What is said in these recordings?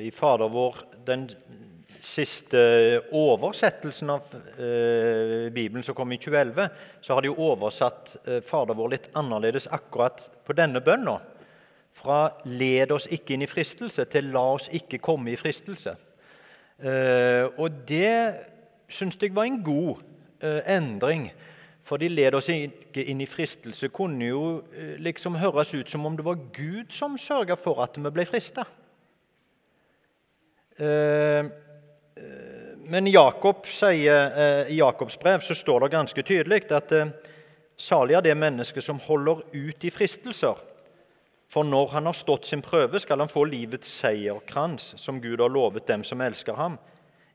i Fader vår, den siste oversettelsen av eh, Bibelen som kom i 2011, så har de oversatt eh, Fader vår litt annerledes akkurat på denne bønna. Fra 'led oss ikke inn i fristelse' til 'la oss ikke komme i fristelse'. Eh, og det syns jeg var en god eh, endring. For led oss ikke inn i fristelse kunne jo eh, liksom høres ut som om det var Gud som sørga for at vi ble frista. Eh, men Jakob sier, eh, i Jakobs brev så står det ganske tydelig at eh, salig er det mennesket som holder ut i fristelser. For når han har stått sin prøve, skal han få livets seierkrans, som Gud har lovet dem som elsker ham.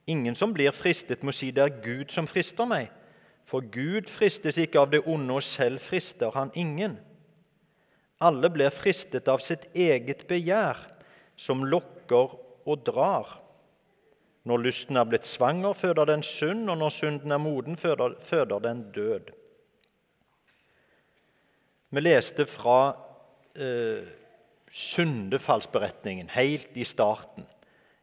Ingen som blir fristet, må si det er Gud som frister meg. For Gud fristes ikke av det onde, og selv frister han ingen. Alle blir fristet av sitt eget begjær, som lokker og drar. Når lysten er blitt svanger, føder den synd, og når synden er moden, føder, føder den død. Vi leste fra eh, syndefallsberetningen helt i starten.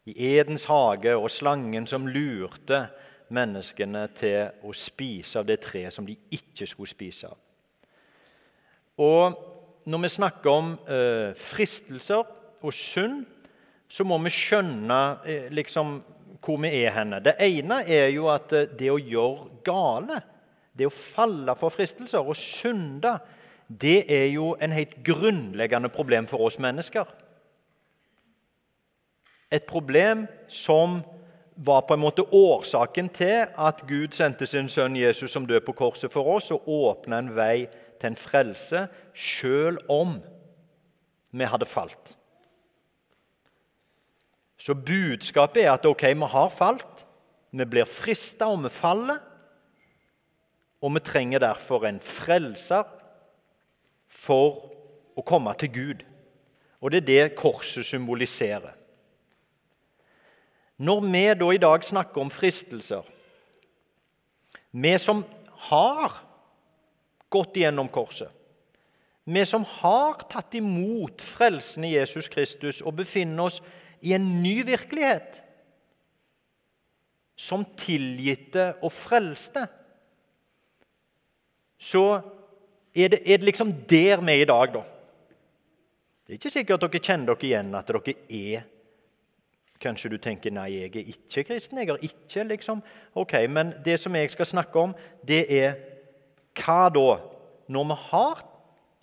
I Edens hage og slangen som lurte menneskene til å spise av det treet som de ikke skulle spise av. Og Når vi snakker om eh, fristelser og synd, så må vi skjønne eh, liksom, hvor vi er henne. Det ene er jo at eh, det å gjøre gale, det å falle for fristelser og synde, det er jo en helt grunnleggende problem for oss mennesker. Et problem som var på en måte årsaken til at Gud sendte sin sønn Jesus som død på korset for oss, og åpna en vei til en frelse, sjøl om vi hadde falt. Så budskapet er at ok, vi har falt, vi blir frista, og vi faller. Og vi trenger derfor en frelser for å komme til Gud. Og det er det korset symboliserer. Når vi da i dag snakker om fristelser Vi som har gått igjennom korset, vi som har tatt imot frelsen i Jesus Kristus og befinner oss i en ny virkelighet. Som tilgitte og frelste. Så er det, er det liksom der vi er i dag, da. Det er ikke sikkert at dere kjenner dere igjen at dere er Kanskje du tenker nei, jeg er ikke kristen. jeg er ikke liksom. Ok, Men det som jeg skal snakke om, det er hva da? Når vi har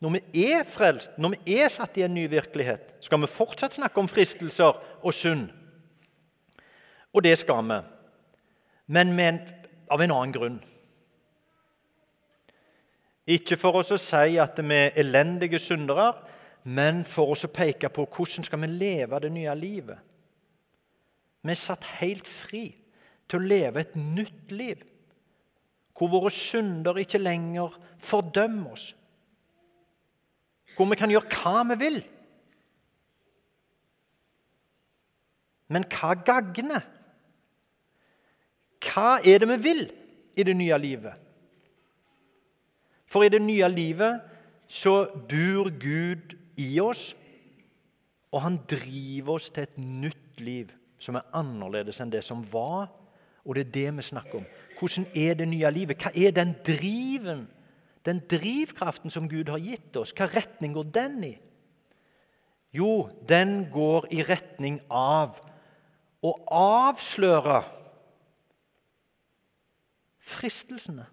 når vi er frelst, når vi er satt i en ny virkelighet, skal vi fortsatt snakke om fristelser og synd. Og det skal vi, men en, av en annen grunn. Ikke for oss å si at vi er elendige syndere, men for oss å peke på hvordan skal vi leve det nye livet. Vi er satt helt fri til å leve et nytt liv, hvor våre synder ikke lenger fordømmer oss, hvor vi kan gjøre hva vi vil. Men hva gagner? Hva er det vi vil i det nye livet? For i det nye livet så bor Gud i oss, og han driver oss til et nytt liv som er annerledes enn det som var. Og det er det vi snakker om. Hvordan er det nye livet? Hva er den driven den drivkraften som Gud har gitt oss, hva retning går den i? Jo, den går i retning av å avsløre fristelsene.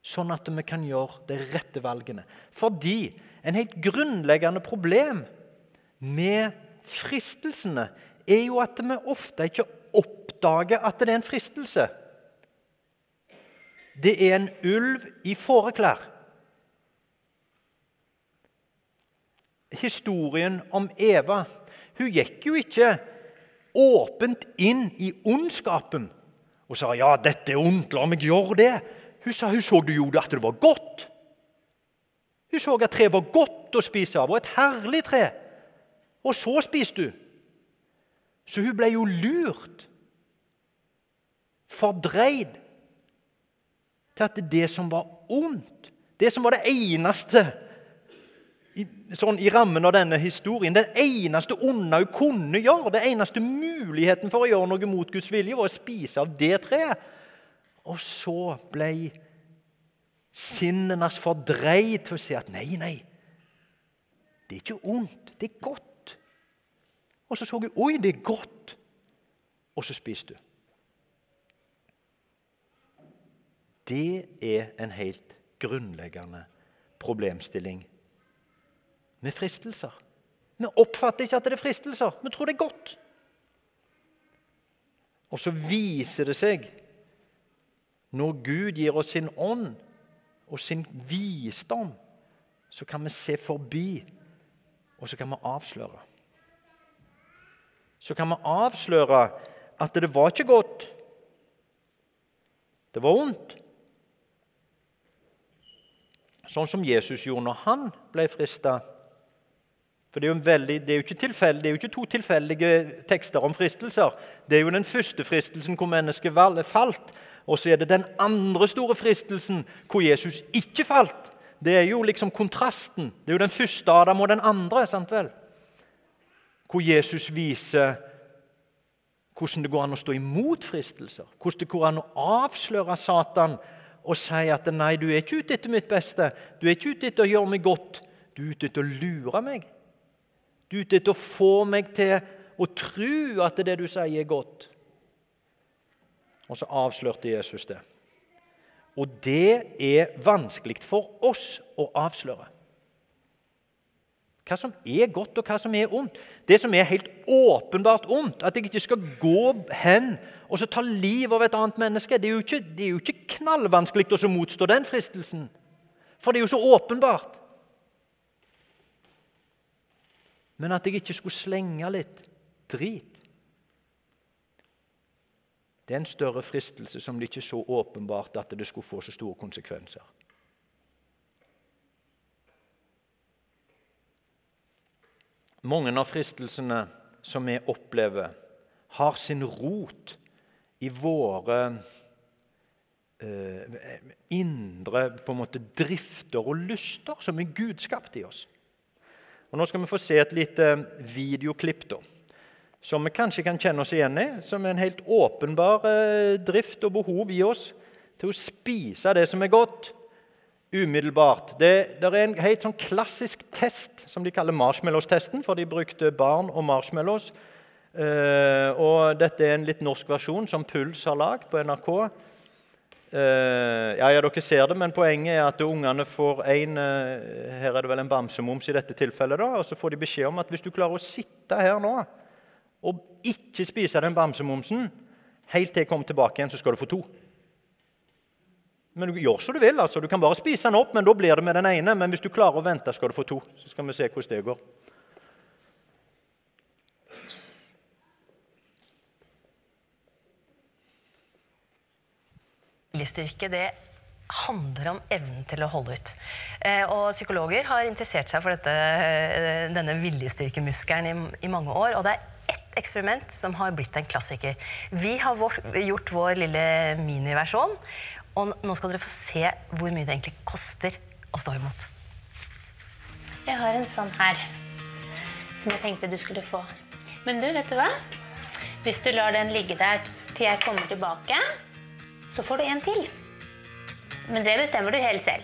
Sånn at vi kan gjøre de rette valgene. Fordi en helt grunnleggende problem med fristelsene er jo at vi ofte ikke oppdager at det er en fristelse det er en ulv i fåreklær. Historien om Eva Hun gikk jo ikke åpent inn i ondskapen og sa ja, dette er ondt, la meg gjøre det. Hun sa hun så du gjorde at det var godt. Hun så at treet var godt å spise av, og et herlig tre. Og så spiste hun. Så hun ble jo lurt, fordreid til at det som var ondt, det som var det eneste i, sånn, i rammen av denne historien. Det eneste onde hun kunne gjøre, det eneste muligheten for å gjøre noe mot Guds vilje, var å spise av det treet. Og så ble sinnet hennes fordreid til å si at nei, nei, det er ikke ondt, det er godt. Og så så hun oi, det er godt. Og så spiste hun. Det er en helt grunnleggende problemstilling med fristelser. Vi oppfatter ikke at det er fristelser, vi tror det er godt. Og så viser det seg, når Gud gir oss sin ånd og sin visdom, så kan vi se forbi, og så kan vi avsløre. Så kan vi avsløre at det var ikke godt. Det var ondt. Sånn som Jesus gjorde når han ble frista. For det er, jo veldig, det, er det er jo ikke to tilfeldige tekster om fristelser. Det er jo den første fristelsen hvor mennesket falt, og så er det den andre store fristelsen hvor Jesus ikke falt. Det er jo liksom kontrasten. Det er jo den første Adam og den andre. sant vel? Hvor Jesus viser hvordan det går an å stå imot fristelser. Hvordan det går an å avsløre Satan og si at nei, du er ikke ute etter mitt beste. Du er ikke ute etter å gjøre meg godt. Du er ute etter å lure meg. Du er ute etter å få meg til å tro at det du sier, er godt. Og så avslørte Jesus det. Og det er vanskelig for oss å avsløre. Hva som er godt, og hva som er ondt. Det som er helt åpenbart ondt, at jeg ikke skal gå hen og så ta livet av et annet menneske, det er jo ikke, det er jo ikke knallvanskelig å motstå den fristelsen. For det er jo så åpenbart. Men at jeg ikke skulle slenge litt drit Det er en større fristelse som det ikke så åpenbart at det skulle få så store konsekvenser. Mange av fristelsene som vi opplever, har sin rot i våre eh, indre på en måte, drifter og lyster som er gudskapt i oss. Og Nå skal vi få se et lite videoklipp da, som vi kanskje kan kjenne oss igjen i. Som er en helt åpenbar eh, drift og behov i oss til å spise det som er godt, umiddelbart. Det, er en helt sånn klassisk test som de kaller marshmallows-testen, for de brukte barn og marshmallows Uh, og dette er en litt norsk versjon som Puls har lagd på NRK. Uh, ja, ja, dere ser det, men Poenget er at ungene får en uh, Her er det vel en bamsemums i dette tilfellet. da, og Så får de beskjed om at hvis du klarer å sitte her nå og ikke spise den bamsemumsen helt til jeg kommer tilbake igjen, så skal du få to. Men du gjør som du vil. altså. Du kan bare spise den opp, men da blir det med den ene. Men hvis du klarer å vente, skal du få to. Så skal vi se hvordan det går. Viljestyrke det handler om evnen til å holde ut. Eh, og Psykologer har interessert seg for dette, eh, denne viljestyrkemuskelen i, i, mange år. og det er ett eksperiment som har blitt en klassiker. Vi har vår, gjort vår lille miniversjon, og nå skal dere få se hvor mye det egentlig koster å stå imot. Jeg har en sånn her som jeg tenkte du skulle få. Men du, vet du hva? Hvis du lar den ligge der til jeg kommer tilbake så får du en til. Men det bestemmer du helt selv.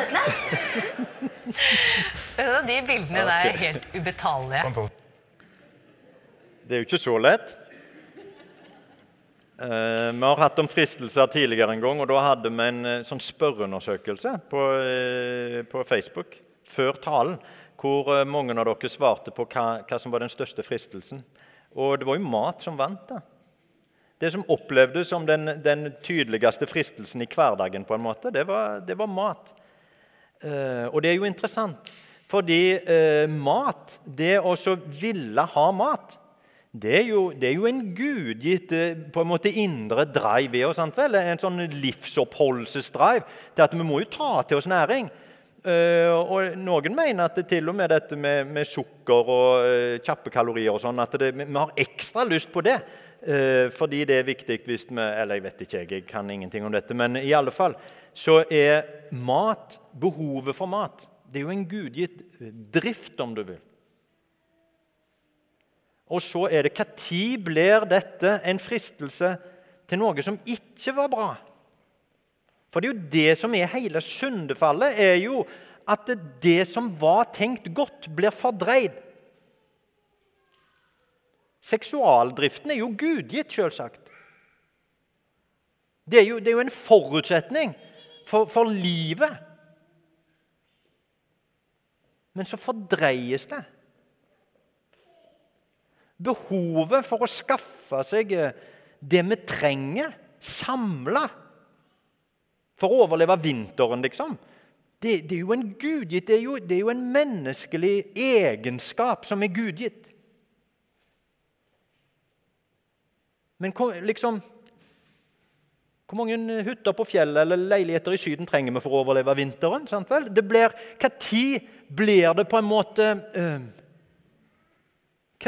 Ødelagt. De bildene der er helt ubetalelige. Det er jo ikke så lett. Eh, vi har hatt om fristelser tidligere en gang, og da hadde vi en eh, sånn spørreundersøkelse på, eh, på Facebook før talen, hvor mange av dere svarte på hva, hva som var den største fristelsen. Og det var jo mat som vant. da. Det som opplevdes som den, den tydeligste fristelsen i hverdagen, på en måte, det var, det var mat. Eh, og det er jo interessant, fordi eh, mat, det å ville ha mat det er, jo, det er jo en gudgitt eh, på en måte indre drive i oss. En sånn livsoppholdelsesdrive til at vi må jo ta til oss næring. Og Noen mener at det til og med dette med, med sukker og uh, kjappe kalorier og sånn, at det, vi har ekstra lyst på det. Eh, fordi det er viktig hvis vi Eller jeg vet ikke, jeg, jeg kan ingenting om dette. Men i alle fall så er mat, behovet for mat, det er jo en gudgitt drift, om du vil. Og så er det Når blir dette en fristelse til noe som ikke var bra? For det er jo det som er hele syndefallet, er jo at det som var tenkt godt, blir fordreid. Seksualdriften er jo gudgitt, selvsagt. Det er jo, det er jo en forutsetning for, for livet. Men så fordreies det. Behovet for å skaffe seg eh, det vi trenger, samla for å overleve vinteren, liksom. Det, det er jo en gudgitt, det det er jo en menneskelig egenskap som er gudgitt. Men liksom Hvor mange hytter på fjellet eller leiligheter i Syden trenger vi for å overleve vinteren? sant vel? Det blir, Hva tid blir det på en måte øh,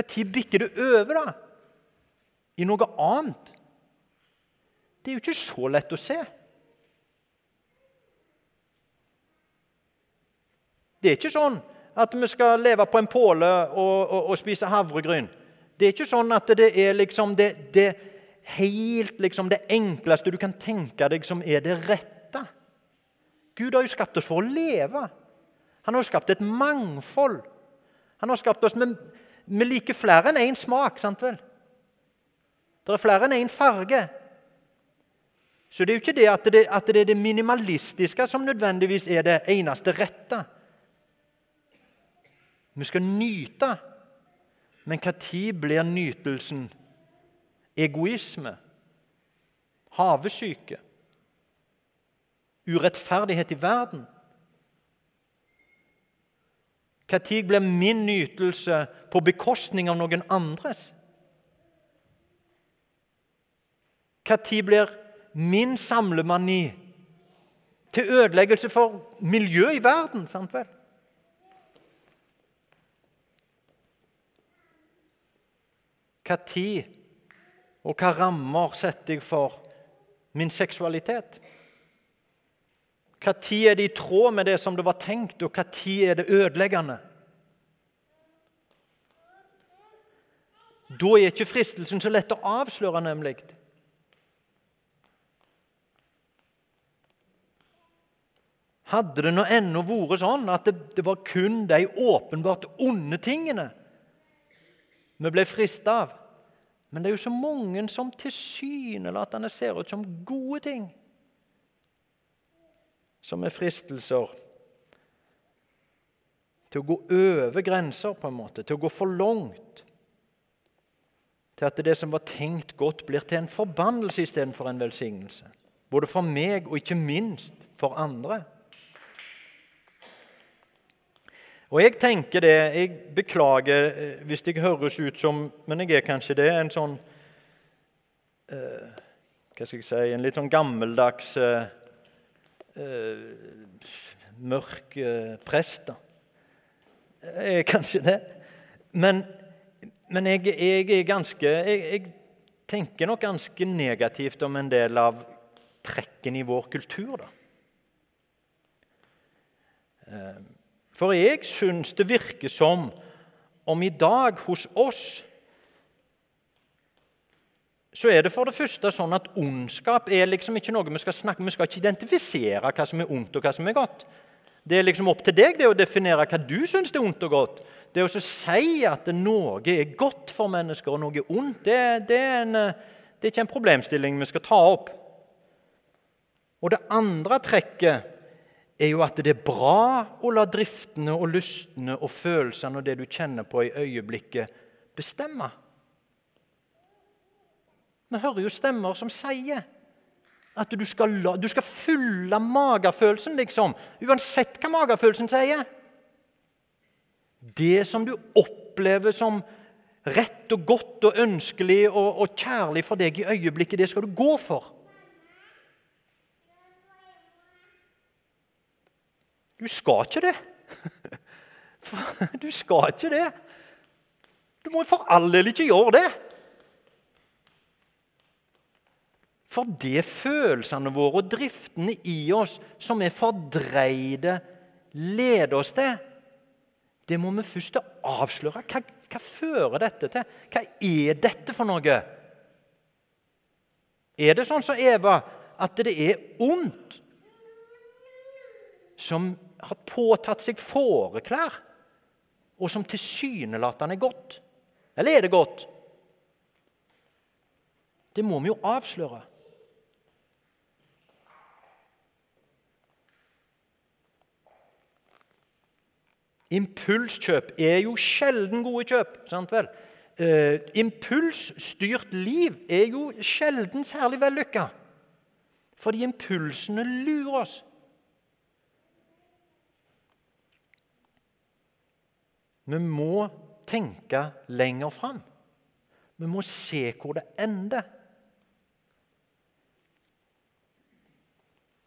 tid bikker det over da? i noe annet? Det er jo ikke så lett å se. Det er ikke sånn at vi skal leve på en påle og, og, og spise havregryn. Det er ikke sånn at det er liksom det, det helt liksom det enkleste du kan tenke deg som er det rette. Gud har jo skapt oss for å leve. Han har jo skapt et mangfold. Han har skapt oss med, med like flere enn én smak. sant vel? Det er flere enn én farge. Så det er jo ikke det at, det at det er det minimalistiske som nødvendigvis er det eneste rette. Vi skal nyte. Men når blir nytelsen egoisme, havesyke, urettferdighet i verden? Når blir min nytelse på bekostning av noen andres? Når blir min samlemani til ødeleggelse for miljøet i verden? sant vel? Når og hva rammer setter jeg for min seksualitet? Hva tid er det i tråd med det som det var tenkt, og hva tid er det ødeleggende? Da er ikke fristelsen så lett å avsløre, nemlig. Hadde det nå ennå vært sånn at det, det, var kun de åpenbart onde tingene vi ble frista av Men det er jo så mange som tilsynelatende ser ut som gode ting, som er fristelser til å gå over grenser, på en måte, til å gå for langt. Til at det som var tenkt godt, blir til en forbannelse istedenfor en velsignelse. Både for meg og ikke minst for andre. Og jeg tenker det Jeg beklager eh, hvis jeg høres ut som Men jeg er kanskje det. En sånn uh, Hva skal jeg si En litt sånn gammeldags uh, uh, mørk prest, da. Jeg er kanskje det. Men, men jeg, jeg, er ganske jeg, jeg tenker nok ganske negativt om en del av trekken i vår kultur, da. For jeg syns det virker som om i dag hos oss så er det for det første sånn at ondskap er liksom ikke noe vi skal snakke Vi skal ikke identifisere hva som er ondt og hva som er godt. Det er liksom opp til deg det å definere hva du syns er ondt og godt. Det å si at noe er godt for mennesker og noe er ondt, det, det, er en, det er ikke en problemstilling vi skal ta opp. Og det andre trekket er jo at det er bra å la driftene og lystene og følelsene og det du kjenner på i øyeblikket, bestemme. Vi hører jo stemmer som sier at du skal, la, du skal fylle magefølelsen, liksom. Uansett hva magefølelsen sier. Det som du opplever som rett og godt og ønskelig og, og kjærlig for deg i øyeblikket, det skal du gå for. Du skal ikke det. Du skal ikke det. Du må for all del ikke gjøre det. For det følelsene våre og driftene i oss som er fordreide, leder oss til, det må vi først avsløre. Hva, hva fører dette til? Hva er dette for noe? Er det sånn som Eva, at det er ondt som har påtatt seg fåreklær, og som tilsynelatende er godt? Eller er det godt? Det må vi jo avsløre. Impulskjøp er jo sjelden gode kjøp. sant vel? Uh, impulsstyrt liv er jo sjelden særlig vellykka. Fordi impulsene lurer oss. Vi må tenke lenger fram. Vi må se hvor det ender.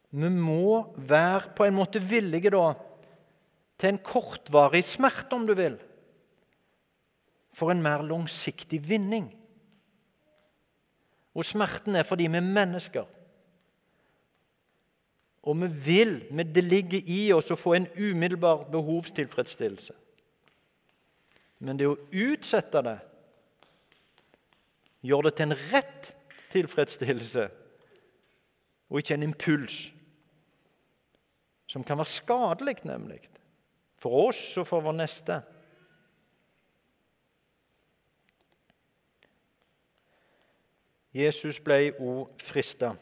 Vi må være på en måte villige da til en kortvarig smerte, om du vil, for en mer langsiktig vinning. Og smerten er fordi vi er mennesker. Og vi vil, men det ligger i oss å få en umiddelbar behovstilfredsstillelse. Men det å utsette det gjør det til en rett tilfredsstillelse og ikke en impuls, som kan være skadelig, nemlig. For oss og for vår neste. Jesus ble òg frista.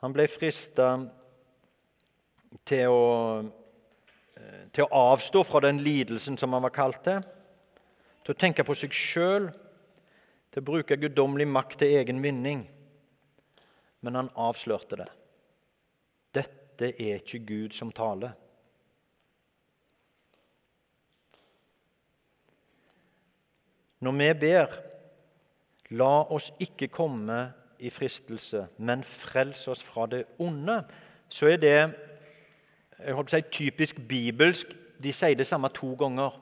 Han ble frista til å, til å avstå fra den lidelsen som han var kalt til, til å tenke på seg sjøl, til å bruke guddommelig makt til egen vinning. Men han avslørte det. Dette er ikke Gud som taler. Når vi ber, la oss ikke komme i fristelse, men frels oss fra det onde, så er det jeg håper å si, typisk bibelsk. De sier det samme to ganger.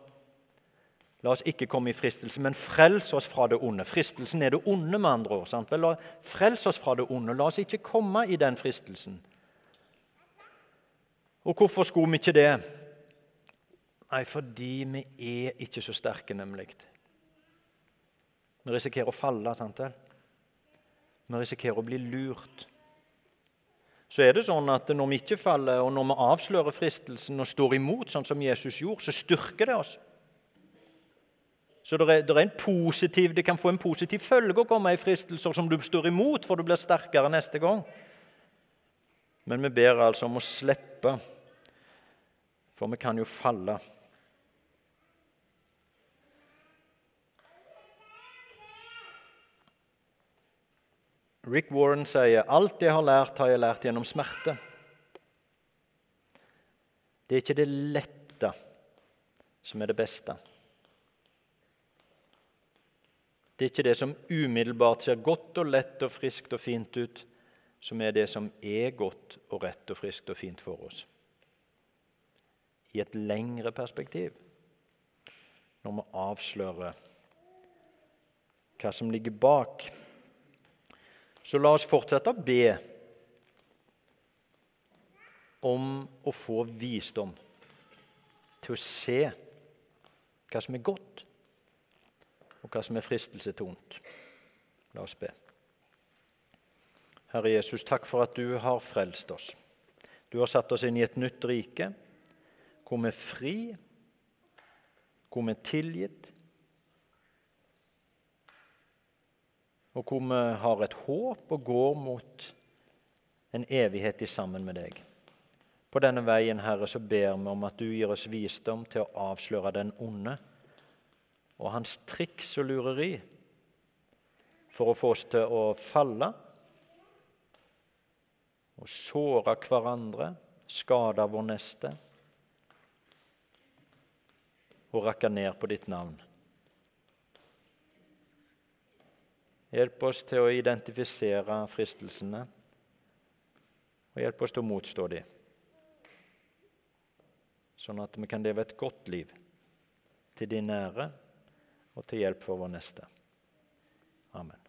La oss ikke komme i fristelse, men frels oss fra det onde. Fristelsen er det onde, med andre ord. Sant? Vel, frels oss fra det onde. La oss ikke komme i den fristelsen. Og hvorfor skulle vi ikke det? Nei, fordi vi er ikke så sterke, nemlig. Vi risikerer å falle. sant vel? Vi risikerer å bli lurt. Så er det sånn at når vi ikke faller, og når vi avslører fristelsen og står imot, sånn som Jesus gjorde, så styrker det oss. Så det, er, det, er positiv, det kan få en positiv følge å komme i fristelser som du står imot, for du blir sterkere neste gang. Men vi ber altså om å slippe for vi kan jo falle. Rick Warren sier alt jeg har lært, har jeg lært gjennom smerte. Det er ikke det lette som er det beste. Det er ikke det som umiddelbart ser godt og lett og friskt og fint ut, som er det som er godt og rett og friskt og fint for oss i et lengre perspektiv når vi avslører hva som ligger bak. Så la oss fortsette å be om å få visdom til å se hva som er godt, og hva som er fristelse til ondt. La oss be. Herre Jesus, takk for at du har frelst oss. Du har satt oss inn i et nytt rike, hvor vi er fri, hvor vi er tilgitt, og hvor vi har et håp og går mot en evighet i sammen med deg. På denne veien, Herre, så ber vi om at du gir oss visdom til å avsløre den onde og hans triks og lureri for å få oss til å falle og såre hverandre, skade vår neste og rakke ned på ditt navn. Hjelp oss til å identifisere fristelsene, og hjelp oss til å motstå dem, sånn at vi kan leve et godt liv til de nære og til hjelp for vår neste. Amen.